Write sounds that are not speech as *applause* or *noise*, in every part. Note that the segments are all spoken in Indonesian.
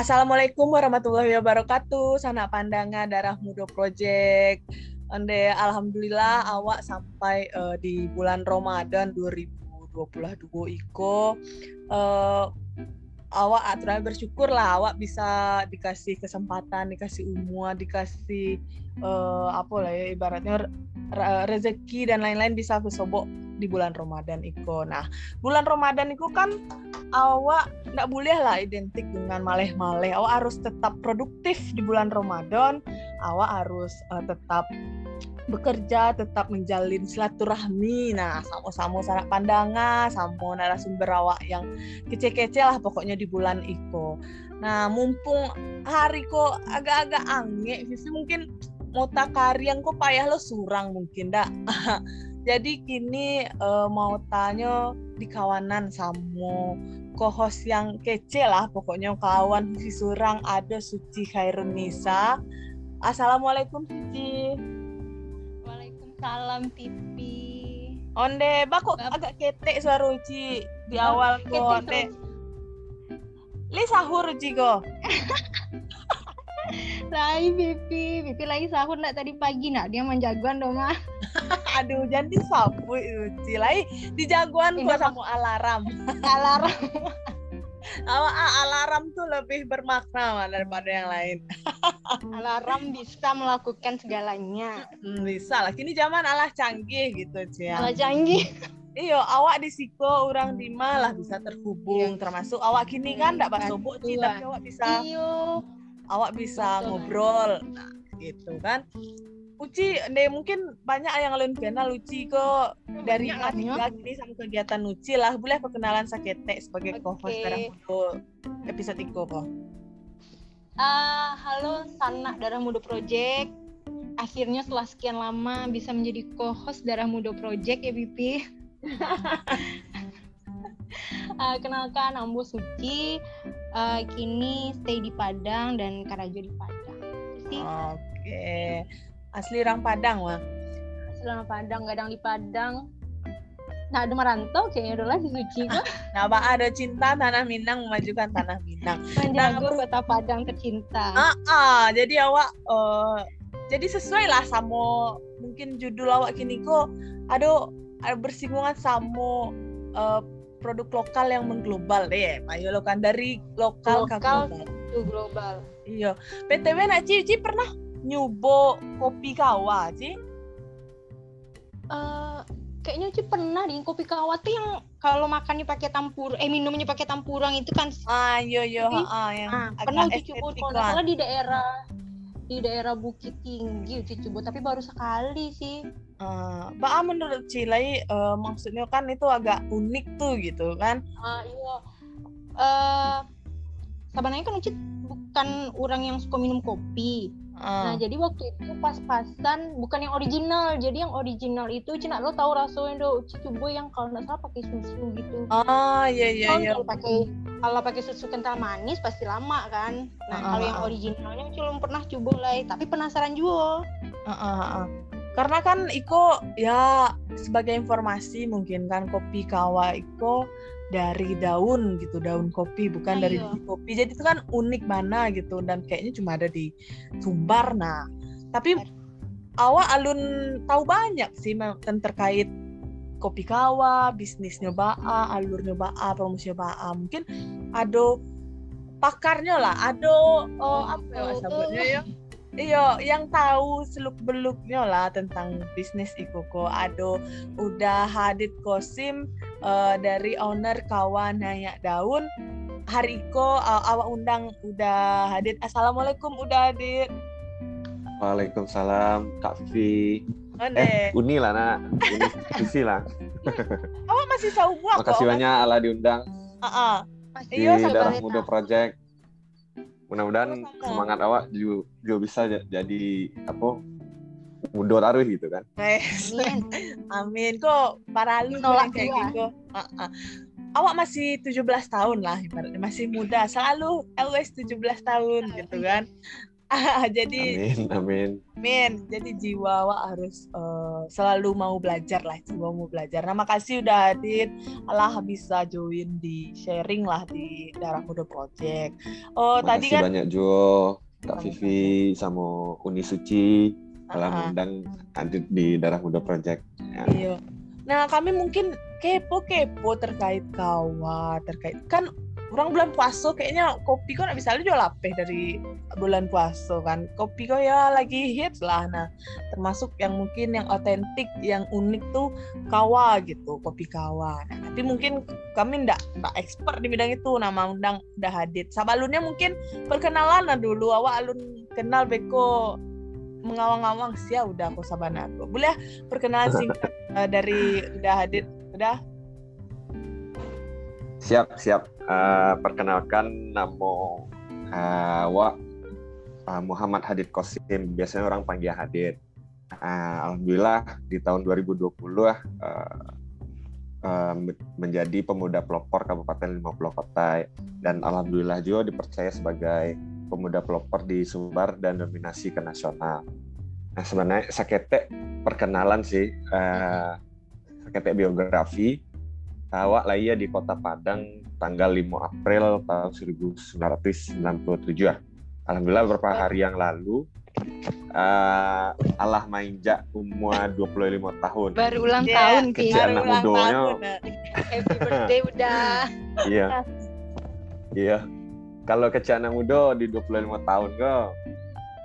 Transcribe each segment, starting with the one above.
Assalamualaikum warahmatullahi wabarakatuh. Sana pandangan darah muda project. Ande alhamdulillah awak sampai uh, di bulan Ramadan 2022 iko uh, awak aturan bersyukur lah awak bisa dikasih kesempatan, dikasih umur, dikasih uh, apa lah ya ibaratnya rezeki dan lain-lain bisa bersobok di bulan Ramadan iko. Nah, bulan Ramadan itu kan awak nggak boleh lah identik dengan maleh-maleh. Awak harus tetap produktif di bulan Ramadan. Awak harus uh, tetap bekerja, tetap menjalin silaturahmi. Nah, sama-sama sanak pandangan, sama narasumber awak yang kece-kece lah pokoknya di bulan iko. Nah, mumpung hari kok agak-agak ange, mungkin mau takari yang kok payah lo surang mungkin dak *laughs* jadi kini uh, mau tanya di kawanan sama kohos yang kece lah pokoknya kawan si surang ada Suci Khairun Nisa Assalamualaikum Suci Waalaikumsalam Pipi Onde? Bakok agak ketek suara Uci di awal kok *laughs* onde? Li sahur Uci kok. Lai Pipi, Pipi lagi sahur nak tadi pagi nak. Dia menjagoan dong mah. *laughs* Aduh, jadi sapu Uci lai di jagoan gua sama alarm. alarm. *laughs* Awak alarm tuh lebih bermakna daripada yang lain. alarm bisa melakukan segalanya. Hmm, bisa lah. Kini zaman alah canggih gitu, Cia. Alah canggih. Iyo, awak di siko orang di lah bisa terhubung, iya. termasuk awak kini kan tidak bahasa sobok tapi awak bisa. Iyo awak bisa Betul. ngobrol nah gitu kan Uci, deh mungkin banyak yang lain kenal Uci kok hmm, dari tiga gini sama kegiatan Uci lah. Boleh perkenalan Sakete sebagai okay. co-host Darah Muda episode itu kok. Uh, halo Sana Darah Muda Project. Akhirnya setelah sekian lama bisa menjadi co-host Darah Muda Project ya Bibi. uh, *laughs* kenalkan Ambo Suci uh, kini stay di Padang dan Karajo di Padang. Oke, okay. Asli orang Padang wah. Asli orang Padang, gadang di Padang. Nah, ada merantau kayaknya udah di Suci. Nah, ada cinta tanah Minang memajukan tanah Minang. Menjaga nah, kota Padang tercinta. Ah, uh, jadi awak uh, jadi sesuai lah sama mungkin judul awak kini kok aduh bersinggungan sama uh, produk lokal yang mengglobal deh ayo lo kan dari lokal, lokal ke global. iya btw nak Cici pernah nyubo kopi kawa Ci uh, kayaknya Ci pernah di kopi kawa tuh yang kalau makannya pakai tampur eh minumnya pakai tampurang itu kan ah iya iya ah, yang ah, pernah Ci coba kalau salah di daerah di daerah Bukit Tinggi coba tapi baru sekali sih Uh, menurut Cilai uh, maksudnya kan itu agak unik tuh gitu kan? Uh, iya. Uh, sebenarnya kan Uci bukan orang yang suka minum kopi. Uh. Nah jadi waktu itu pas-pasan bukan yang original, jadi yang original itu Cina lo tahu rasanya do coba yang kalau nggak salah pakai susu gitu. Ah iya iya iya. Kalau pakai kalau pakai susu kental manis pasti lama kan. Nah uh, kalau yang originalnya belum pernah coba lah, tapi penasaran juga. Uh, uh, uh. Karena kan Iko ya sebagai informasi mungkin kan kopi kawa Iko dari daun gitu daun kopi bukan Ayo. dari biji kopi. Jadi itu kan unik mana gitu dan kayaknya cuma ada di Sumbar nah. Tapi awak alun tahu banyak sih tentang terkait kopi kawa bisnisnya baa alurnya baa promosinya baa mungkin ada pakarnya lah ada oh, apa ya sebutnya ya? Iya, yang tahu seluk beluknya lah tentang bisnis Ikoko. Ado udah hadit kosim uh, dari owner kawan Naya Daun. Hari Iko uh, awak undang udah hadit. Assalamualaikum udah hadit. Waalaikumsalam Kak Vivi. Onde. Eh, Uni lah nak. Uni lah. *laughs* awak masih seumur kok. Makasih banyak ala diundang. Uh -uh. Di iya, Darah Muda Project mudah-mudahan semangat awak juga, juga bisa jadi apa mudah taruh gitu kan. Amin. *laughs* amin. Kok para lu kayak gitu? Uh, uh. awak masih 17 tahun lah ibaratnya. Masih muda. Selalu always 17 tahun gitu kan. *laughs* Jadi amin amin. Amin. Jadi jiwa wa harus uh, selalu mau belajar lah. Jiwa mau belajar. Nah makasih udah hadir. Allah bisa join di sharing lah di darah muda project. Oh Makasih tadi kan banyak Jo. Kak Vivi sama Uni Suci mengundang hadir di darah muda project ya. Iya. Nah, kami mungkin kepo-kepo terkait kawa, terkait kan orang bulan puasa kayaknya kopi kok bisa jual lapeh dari bulan puasa kan. Kopi kok ya lagi hits lah. Nah, termasuk yang mungkin yang otentik, yang unik tuh kawa gitu, kopi kawa. Nah, tapi mungkin kami ndak ndak expert di bidang itu. Nama undang udah hadir. Sabalunnya mungkin perkenalan lah dulu. Awak alun kenal beko mengawang-awang sih ya udah aku sabana aku. Boleh ya perkenalan *laughs* singkat eh, dari udah hadir? Udah? Siap siap. Eh, perkenalkan nama uh, Wak uh, Muhammad Hadid Kosim biasanya orang panggil Hadid. Uh, Alhamdulillah di tahun 2020 uh, uh, menjadi pemuda pelopor Kabupaten 50 Kota. Dan alhamdulillah juga dipercaya sebagai pemuda pelopor di Sumbar dan dominasi ke nasional. Nah sebenarnya sakete perkenalan sih, uh, sakete biografi. Awak lah ya di Kota Padang tanggal 5 April tahun 1997 ya. Alhamdulillah beberapa hari yang lalu uh, Allah mainjak umur 25 tahun. Baru ulang Iya, tahun baru anak ulang mudanya. tahun. Happy birthday udah. Iya. *laughs* Iya. Kalau kecil anak muda di 25 tahun kok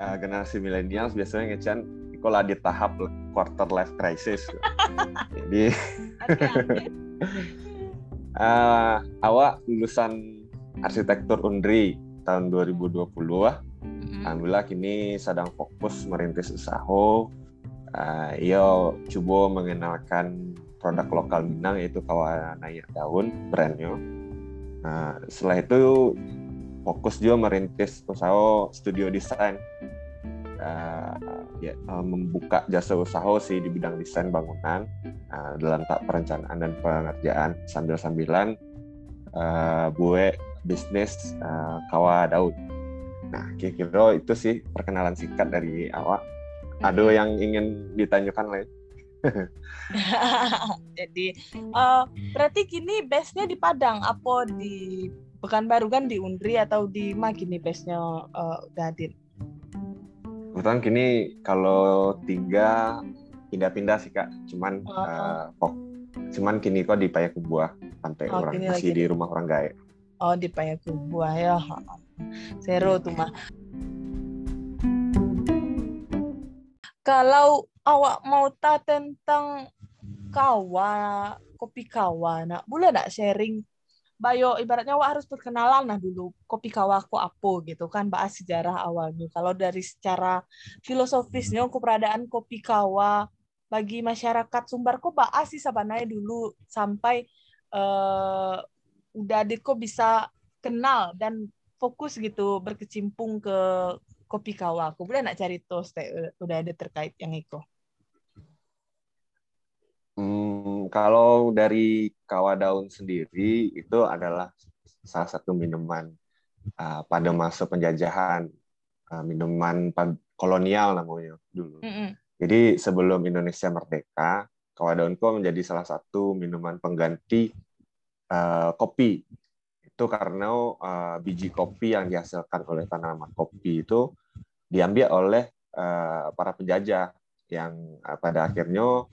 uh, generasi milenial biasanya ngecian kalau di tahap quarter life crisis. *laughs* Jadi uh, *laughs* awak lulusan arsitektur Undri tahun 2020 ah. Alhamdulillah kini sedang fokus merintis usaha. Uh, yo coba mengenalkan produk lokal Minang yaitu kawan naik daun brandnya. Nah, setelah itu fokus juga merintis usaha studio desain. Uh, ya, uh, membuka jasa usaha sih di bidang desain bangunan uh, dalam tak perencanaan dan pengerjaan sambil-sambilan uh, buat bisnis uh, kawa daun. Nah, kira-kira itu sih perkenalan singkat dari awak. Ada yang ingin ditanyakan lain? *laughs* Jadi eh, berarti gini base-nya di Padang apa di Pekanbaru kan di Undri atau di mana gini base-nya eh, udah hadir? Kebetulan kini kalau tiga pindah-pindah sih kak, cuman Oh, oh. eh, pok- cuman kini kok di Payakumbuh sampai Oh, orang masih lagi di rumah orang gawe. Oh di Payakumbuh ya. Zero tuh mah. Kalau awak mau tahu tentang kawa, kopi kawa, nah boleh nggak sharing? Bayo ibaratnya awak harus perkenalan nah dulu kopi kawa kok apa gitu kan bahas sejarah awalnya. Kalau dari secara filosofisnya keberadaan kopi kawa bagi masyarakat Sumbar kok bahas sih sabananya dulu sampai eh udah kok bisa kenal dan fokus gitu berkecimpung ke kopi kawa. Aku boleh nak cari tos teh udah ada terkait yang itu. Hmm, kalau dari kawa daun sendiri itu adalah salah satu minuman uh, pada masa penjajahan, uh, minuman kolonial namanya dulu. Jadi sebelum Indonesia merdeka, kawa daun kok menjadi salah satu minuman pengganti uh, kopi. Itu karena uh, biji kopi yang dihasilkan oleh tanaman kopi itu diambil oleh uh, para penjajah yang uh, pada akhirnya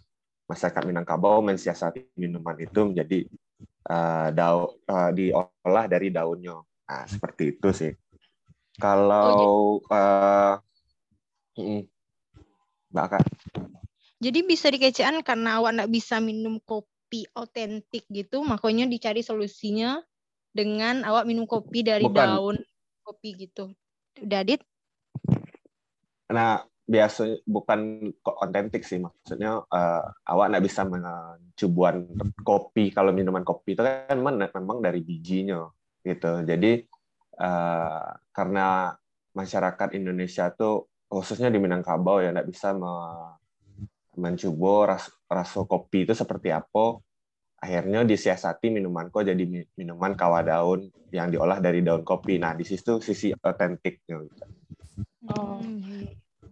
masyarakat Minangkabau mensiasati minuman itu menjadi uh, daun uh, diolah dari daunnya. Nah, seperti itu sih. Kalau uh, Mbak Kak, Jadi bisa dikecean karena awak nggak bisa minum kopi otentik gitu, makanya dicari solusinya dengan awak minum kopi dari Bukan. daun kopi gitu. Udah Dit? Nah, biasanya bukan otentik sih maksudnya eh, awak nggak bisa mencubuan kopi kalau minuman kopi itu kan memang, dari bijinya gitu jadi eh, karena masyarakat Indonesia tuh khususnya di Minangkabau ya nggak bisa me- mencoba ras, rasa kopi itu seperti apa akhirnya disiasati minuman kok jadi mi- minuman kawa daun yang diolah dari daun kopi nah di situ sisi otentiknya gitu. Oh.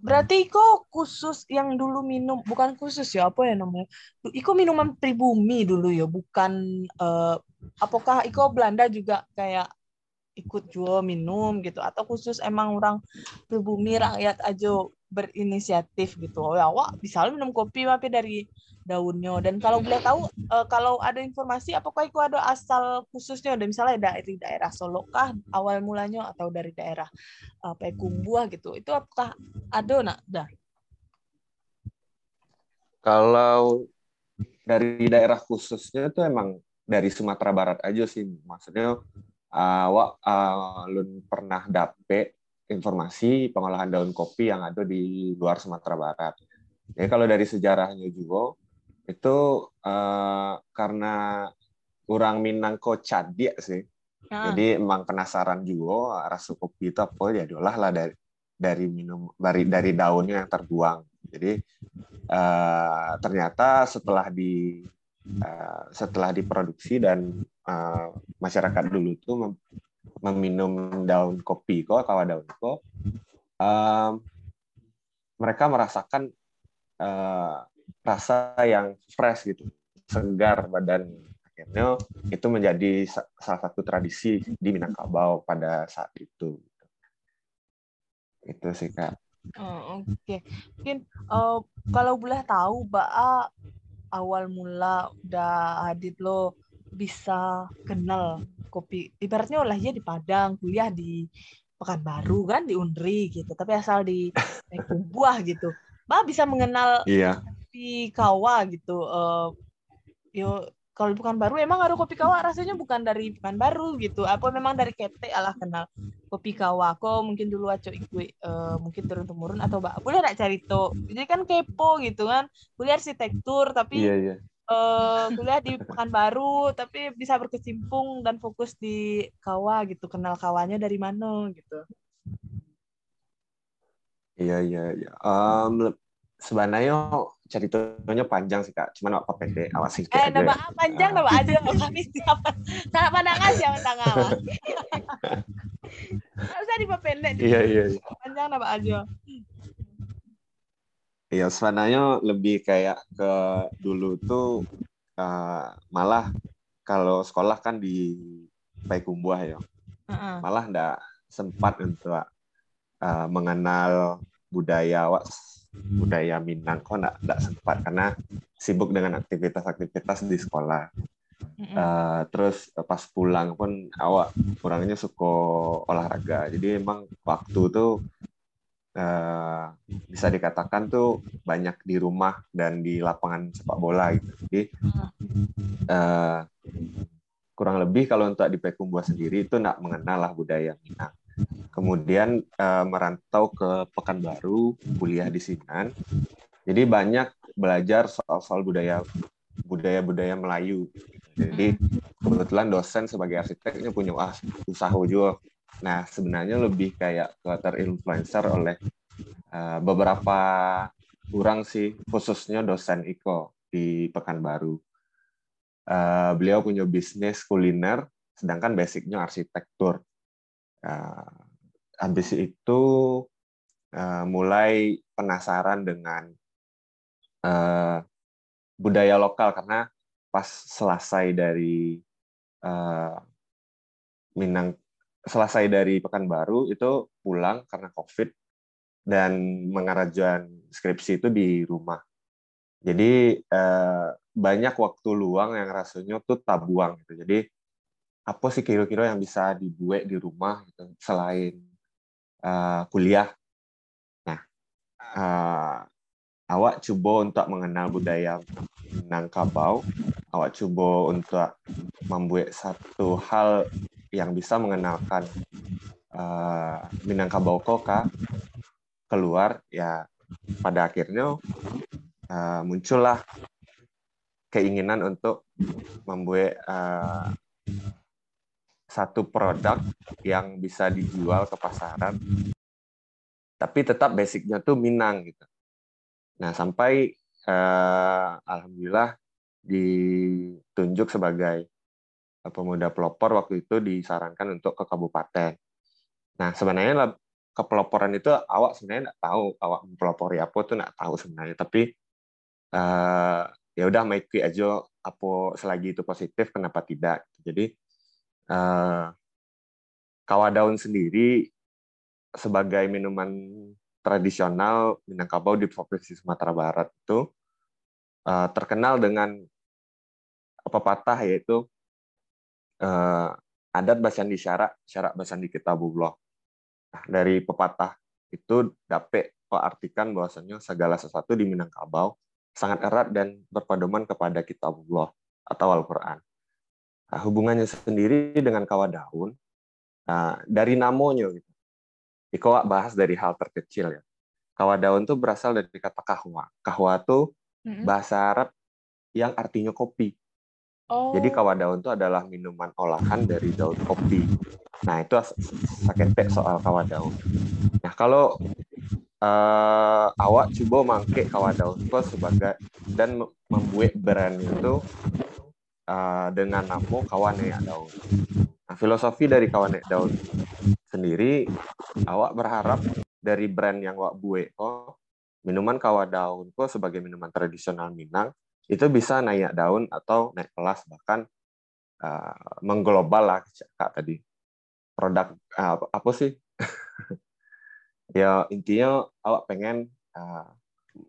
Berarti Iko khusus yang dulu minum, bukan khusus ya, apa ya namanya? Iko minuman pribumi dulu ya, bukan uh, apakah Iko Belanda juga kayak ikut jual minum gitu atau khusus emang orang pribumi rakyat aja berinisiatif gitu. Oh ya, wah, bisa minum kopi tapi dari daunnya. Dan kalau boleh tahu, uh, kalau ada informasi, apakah itu ada asal khususnya? Ada misalnya dari daerah Solo kah awal mulanya atau dari daerah uh, Pekumbuah gitu? Itu apakah ada nak? Dah. Kalau dari daerah khususnya itu emang dari Sumatera Barat aja sih. Maksudnya awak uh, uh, pernah dapet informasi pengolahan daun kopi yang ada di luar Sumatera Barat. Jadi kalau dari sejarahnya juga itu uh, karena orang Minang kok cadia sih. Ah. Jadi emang penasaran juga rasa kopi itu apa ya diolah lah dari dari minum dari dari daunnya yang terbuang. Jadi uh, ternyata setelah di uh, setelah diproduksi dan uh, masyarakat dulu tuh mem meminum daun kopi kok kawa daun kok uh, mereka merasakan uh, rasa yang fresh gitu, segar badan. Akhirnya itu menjadi salah satu tradisi di Minangkabau pada saat itu. Itu sih kak. Oh, Oke, okay. mungkin uh, kalau boleh tahu, Mbak awal mula udah Adit lo bisa kenal kopi. Ibaratnya olahnya di Padang, kuliah di Pekanbaru kan, di Unri gitu. Tapi asal di *laughs* Buah gitu. Mbak bisa mengenal iya kopi kawa gitu. Uh, yo kalau bukan baru emang ada kopi kawa rasanya bukan dari bukan baru gitu. Apa memang dari kete alah kenal kopi kawa. Kok mungkin dulu aco ikut uh, mungkin turun temurun atau mbak boleh nggak cari to. Jadi kan kepo gitu kan. Kuliah arsitektur tapi iya, iya. Uh, kuliah di Pekanbaru tapi bisa berkecimpung dan fokus di kawa gitu kenal kawanya dari mana gitu iya iya iya um, sebenarnya ceritanya panjang sih kak, cuman apa pendek, awas sih. Eh, nama panjang, nama aja kami siapa. Cara pandang aja tentang awal. *laughs* Nggak usah pendek. Iya iya. Panjang nama aja. Iya, sebenarnya lebih kayak ke dulu tuh uh, malah kalau sekolah kan di Payakumbuh ya, uh-uh. malah ndak sempat untuk uh, mengenal budaya budaya Minang kok nggak nggak sempat karena sibuk dengan aktivitas-aktivitas di sekolah. Uh, terus pas pulang pun awak kurangnya suka olahraga. Jadi emang waktu tuh uh, bisa dikatakan tuh banyak di rumah dan di lapangan sepak bola gitu. Jadi uh, kurang lebih kalau untuk di Pekumbuah sendiri itu nggak mengenal lah budaya Minang kemudian uh, merantau ke Pekanbaru, kuliah di Sinan. Jadi banyak belajar soal-soal budaya budaya-budaya Melayu. Jadi kebetulan dosen sebagai arsiteknya punya ah, usaha juga. Nah sebenarnya lebih kayak ke terinfluencer oleh uh, beberapa orang sih, khususnya dosen Iko di Pekanbaru. Uh, beliau punya bisnis kuliner, sedangkan basicnya arsitektur. Uh, habis itu uh, mulai penasaran dengan uh, budaya lokal karena pas selesai dari uh, Minang selesai dari Pekanbaru itu pulang karena COVID dan mengarahkan skripsi itu di rumah. Jadi uh, banyak waktu luang yang rasanya tuh tabuang gitu. Jadi apa sih kira-kira yang bisa dibuat di rumah gitu selain uh, kuliah. Nah, uh, awak coba untuk mengenal budaya Minangkabau, awak coba untuk membuat satu hal yang bisa mengenalkan uh, Minangkabau Koka keluar ya pada akhirnya uh, muncullah keinginan untuk membuat uh, satu produk yang bisa dijual ke pasaran, tapi tetap basicnya tuh Minang gitu. Nah sampai eh, alhamdulillah ditunjuk sebagai pemuda pelopor waktu itu disarankan untuk ke kabupaten. Nah sebenarnya kepeloporan itu awak sebenarnya nggak tahu. Awak mempelopori apa tuh nggak tahu sebenarnya. Tapi uh, ya udah make aja apa selagi itu positif kenapa tidak? Jadi uh, kawadaun sendiri sebagai minuman tradisional Minangkabau di provinsi Sumatera Barat itu uh, terkenal dengan pepatah yaitu uh, adat basan di syarak, syarak basan di kitabullah. Nah, dari pepatah itu dapat artikan bahwasanya segala sesuatu di Minangkabau sangat erat dan berpedoman kepada kitabullah atau Al-Quran. Nah, hubungannya sendiri dengan kawadaun Nah, dari namanya gitu. Iko bahas dari hal terkecil ya. Kawadaun tuh berasal dari kata kahwa. Kahwa tuh bahasa Arab yang artinya kopi. Oh. Jadi kawadaun itu adalah minuman olahan dari daun kopi. Nah, itu sakit soal kawadaun. Nah, kalau uh, awak coba mangke kawadaun itu sebagai dan membuat brand itu uh, dengan nama kawane daun. Nah, filosofi dari kawan daun sendiri, awak berharap dari brand yang awak buat kok minuman kawa daun kok sebagai minuman tradisional Minang itu bisa naik daun atau naik kelas bahkan uh, mengglobal lah kak tadi produk uh, apa sih *laughs* ya intinya awak pengen uh,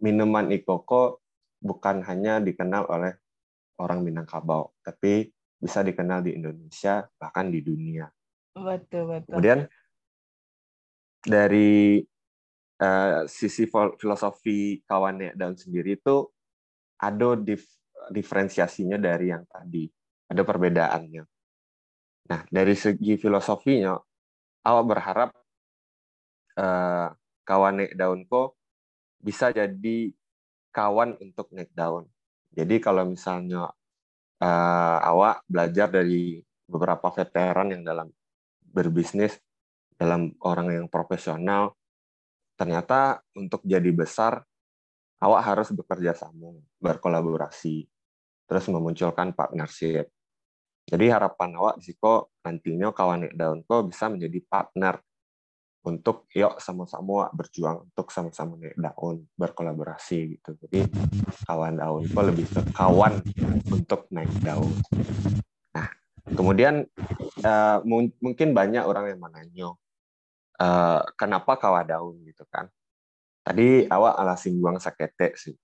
minuman ikoko bukan hanya dikenal oleh orang Minangkabau tapi bisa dikenal di Indonesia bahkan di dunia. Betul betul. Kemudian dari uh, sisi filosofi kawannya dan sendiri itu ada dif diferensiasinya dari yang tadi, ada perbedaannya. Nah dari segi filosofinya, awak berharap uh, kawan naik daun kok bisa jadi kawan untuk naik daun. Jadi kalau misalnya uh, awak belajar dari beberapa veteran yang dalam berbisnis dalam orang yang profesional ternyata untuk jadi besar awak harus bekerja sama berkolaborasi terus memunculkan partnership. Jadi harapan awak di siko nantinya kawan daun ko bisa menjadi partner untuk yuk sama-sama berjuang untuk sama-sama naik daun berkolaborasi gitu. Jadi kawan daun itu lebih ke kawan untuk naik daun. Nah kemudian uh, mungkin banyak orang yang menanya uh, kenapa kawan daun gitu kan tadi awak ala singgung sakete sih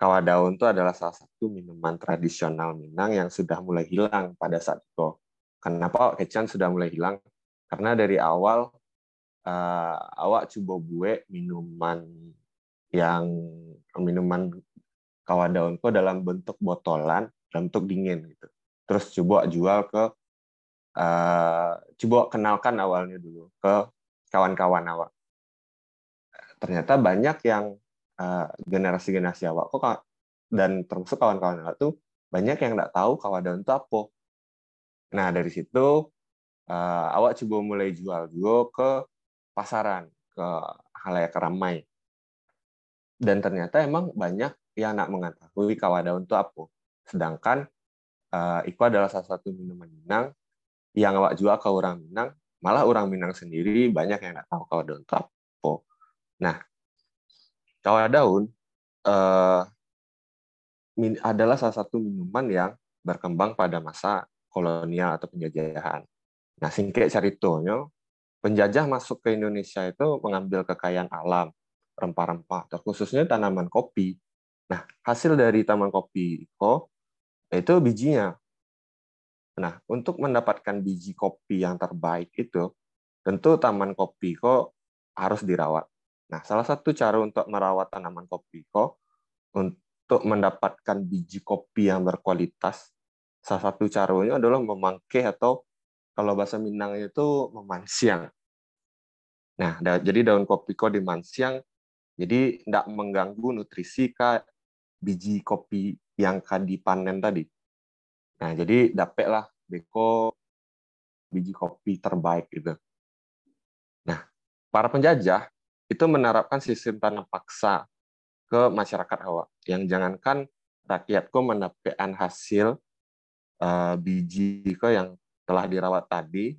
kawa daun itu adalah salah satu minuman tradisional Minang yang sudah mulai hilang pada saat itu. Kenapa kecan sudah mulai hilang? Karena dari awal uh, awak coba buat minuman yang minuman ko dalam bentuk botolan dalam bentuk dingin gitu terus coba jual ke uh, coba kenalkan awalnya dulu ke kawan-kawan awak ternyata banyak yang uh, generasi-generasi awak kok dan termasuk kawan-kawan awak tuh banyak yang nggak tahu kawan itu apa nah dari situ uh, awak coba mulai jual juga ke pasaran, ke halayak ramai. Dan ternyata emang banyak yang nak mengetahui kawadaun itu apa. Sedangkan uh, itu adalah salah satu minuman Minang yang awak jual ke orang Minang, malah orang Minang sendiri banyak yang nggak tahu kawadaun itu apa. Nah, kawadaun uh, adalah salah satu minuman yang berkembang pada masa kolonial atau penjajahan. Nah, singkat ceritonya, penjajah masuk ke Indonesia itu mengambil kekayaan alam, rempah-rempah, terkhususnya tanaman kopi. Nah, hasil dari taman kopi itu itu bijinya. Nah, untuk mendapatkan biji kopi yang terbaik itu, tentu taman kopi kok harus dirawat. Nah, salah satu cara untuk merawat tanaman kopi kok untuk mendapatkan biji kopi yang berkualitas, salah satu caranya adalah memangkeh atau kalau bahasa Minang itu memansiang. Nah, da, jadi daun kopi ko dimansiang, jadi tidak mengganggu nutrisi ke biji kopi yang kan dipanen tadi. Nah, jadi dapatlah beko biji kopi terbaik gitu. Nah, para penjajah itu menerapkan sistem tanam paksa ke masyarakat Hawa. Yang jangankan rakyatku mendapatkan hasil uh, biji ke yang telah dirawat tadi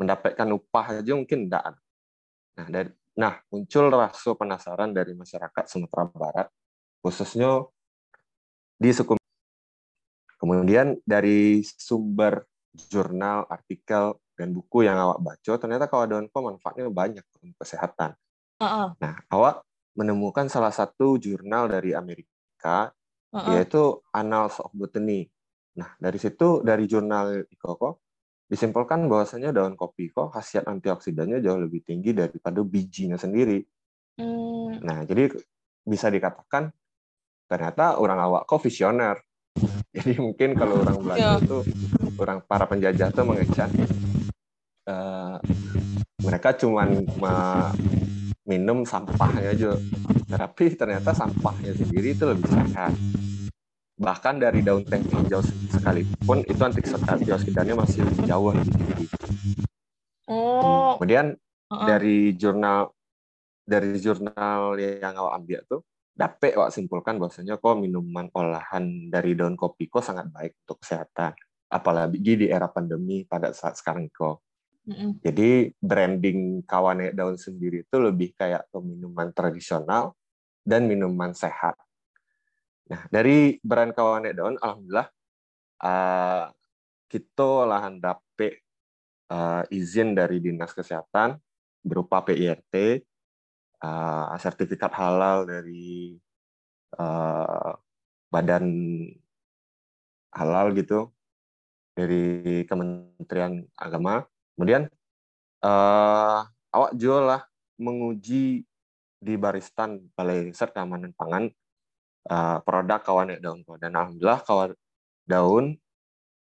mendapatkan upah aja mungkin tidak Nah, dari nah muncul rasa penasaran dari masyarakat Sumatera Barat khususnya di suku Kemudian dari sumber jurnal, artikel, dan buku yang awak baca, ternyata kawadanko manfaatnya banyak untuk kesehatan. Uh-uh. Nah, awak menemukan salah satu jurnal dari Amerika, uh-uh. yaitu Annals of Botany. Nah, dari situ, dari jurnal Ikoko, disimpulkan bahwasanya daun kopi kok khasiat antioksidannya jauh lebih tinggi daripada bijinya sendiri. Hmm. Nah, jadi bisa dikatakan ternyata orang awak kok visioner. *laughs* Jadi mungkin kalau orang Belanda yeah. itu orang para penjajah itu mengecek uh, mereka cuman minum sampahnya aja. Tapi ternyata sampahnya sendiri itu lebih sehat. Bahkan dari daun teh hijau sekalipun itu antioksidannya masih jauh lebih tinggi. Oh. Kemudian uh -uh. dari jurnal dari jurnal yang awak ambil tuh Dapat wak simpulkan bahwasanya kok minuman olahan dari daun kopi kok sangat baik untuk kesehatan apalagi di era pandemi pada saat sekarang kok jadi branding kawane daun sendiri itu lebih kayak ke minuman tradisional dan minuman sehat nah dari brand kawane daun alhamdulillah uh, kita olahan dapat uh, izin dari dinas kesehatan berupa PIRT uh, sertifikat halal dari uh, badan halal gitu dari Kementerian Agama. Kemudian uh, awak jual lah menguji di Baristan Balai Riset Keamanan Pangan uh, produk kawan daun ko dan alhamdulillah kawan daun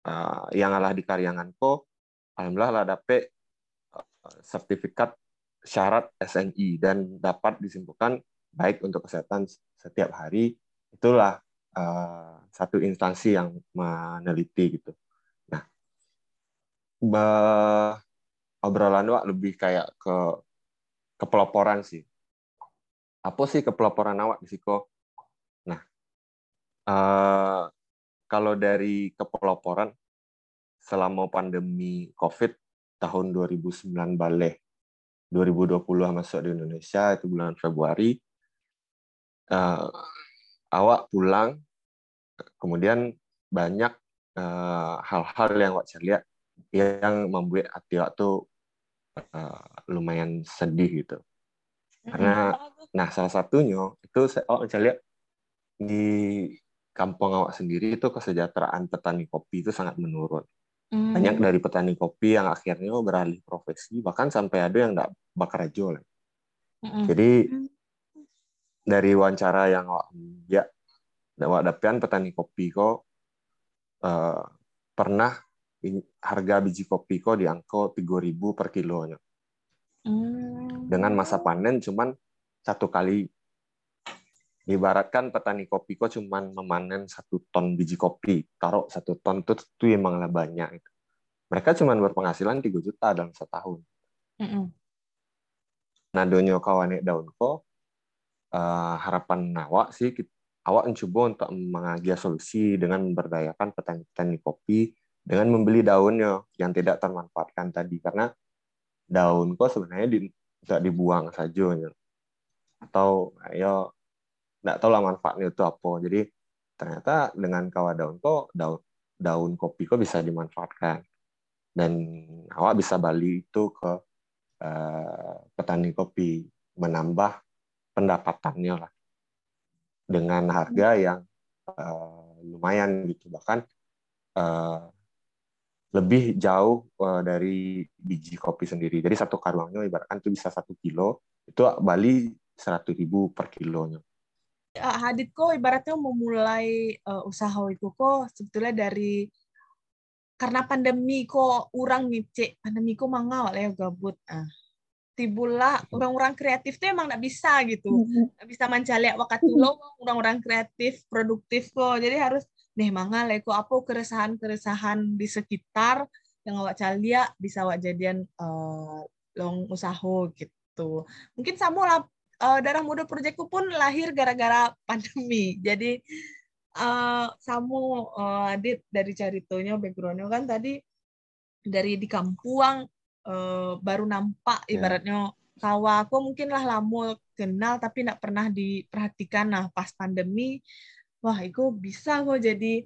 uh, yang alah di karyangan ko alhamdulillah lah dapet sertifikat syarat SNI dan dapat disimpulkan baik untuk kesehatan setiap hari itulah uh, satu instansi yang meneliti gitu. Nah, obrolan awak lebih kayak ke kepeloporan sih. Apa sih kepeloporan awak di Siko? Nah, uh, kalau dari kepeloporan selama pandemi COVID tahun 2009 balik 2020 masuk di Indonesia itu bulan Februari uh, awak pulang kemudian banyak eh, hal-hal uh, yang awak lihat yang membuat hati awak tuh uh, lumayan sedih gitu karena nah salah satunya itu saya awak lihat di kampung awak sendiri itu kesejahteraan petani kopi itu sangat menurun Hmm. Banyak dari petani kopi yang akhirnya beralih profesi, bahkan sampai ada yang tidak bakar jual. Hmm. Jadi dari wawancara yang ya awak petani kopi kok uh, pernah harga biji kopi kok di angka 3000 per kilonya. Hmm. Dengan masa panen cuman satu kali diibaratkan petani kopi kok cuma memanen satu ton biji kopi taruh satu ton itu itu emanglah banyak itu mereka cuma berpenghasilan 3 juta dalam setahun mm -hmm. nah donyo kawane daun kok uh, harapan awak sih awak mencoba untuk mengagia solusi dengan memberdayakan petani-petani kopi dengan membeli daunnya yang tidak termanfaatkan tadi. Karena daun kok sebenarnya di, tidak dibuang saja ya. atau ayo nggak tahu lah manfaatnya itu apa. Jadi ternyata dengan kawah daun kok daun daun kopi kok bisa dimanfaatkan. Dan awak bisa balik itu ke uh, petani kopi menambah pendapatannya lah. Dengan harga yang uh, lumayan gitu. Bahkan uh, lebih jauh uh, dari biji kopi sendiri. Jadi satu karungnya ibaratkan itu bisa satu kilo itu Bali seratus ribu per kilonya. Hadit kok ibaratnya memulai uh, usaha itu kok sebetulnya dari karena pandemi kok orang ngecek pandemi kok mangga ya gabut. Ah tibulah orang-orang kreatif tuh emang nggak bisa gitu. Nggak bisa mencari waktu lo orang-orang kreatif produktif kok. Jadi harus nih mangga leko apa keresahan-keresahan di sekitar yang awak calia bisa awak jadian uh, long usaha gitu mungkin sama lah uh, darah muda proyekku pun lahir gara-gara *laughs* pandemi. Jadi uh, Samu uh, Adit dari ceritonya backgroundnya kan tadi dari di Kampuang uh, baru nampak ya. ibaratnya kawa aku mungkin lah lama kenal tapi tidak pernah diperhatikan nah pas pandemi wah itu bisa kok jadi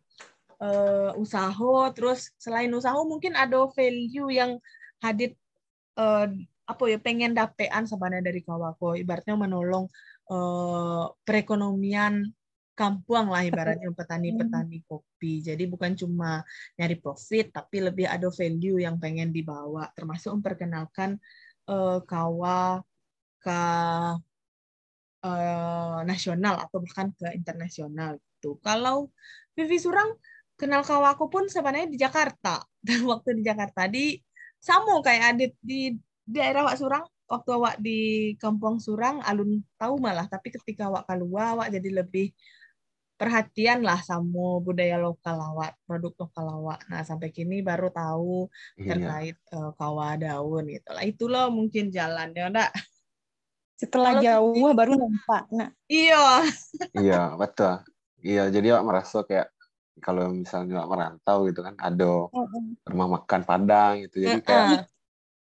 uh, usaha. Terus selain usaha mungkin ada value yang hadir uh, apa ya pengen dapean sebenarnya dari kawako ibaratnya menolong uh, perekonomian kampung lah ibaratnya petani-petani kopi. Jadi bukan cuma nyari profit, tapi lebih ada value yang pengen dibawa, termasuk memperkenalkan uh, kawa ke uh, nasional atau bahkan ke internasional gitu. Kalau Vivi Surang kenal kawaku pun sebenarnya di Jakarta *laughs* dan waktu di Jakarta di sama kayak Adit di daerah Wak Surang waktu awak di Kampung Surang alun tahu malah tapi ketika awak keluar awak jadi lebih perhatian lah sama budaya lokal awak, produk lokal awak. Nah sampai kini baru tahu iya. terkait uh, kawa daun gitu lah. Itulah mungkin jalannya, enggak? *laughs* Setelah Kalau jauh baru nampak. Nah. Iya. iya betul. Iya jadi awak merasa kayak kalau misalnya awak merantau gitu kan ada rumah makan padang gitu jadi kayak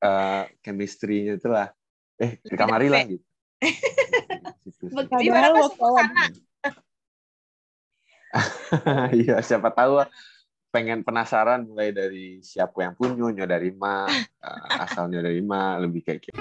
uh, chemistry-nya itulah eh di kamari lah gitu. *laughs* Padahal waktu *laughs* Iya, siapa tahu pengen penasaran mulai dari siapa yang punya, dari ma, eh, asalnya dari ma, lebih kayak gitu.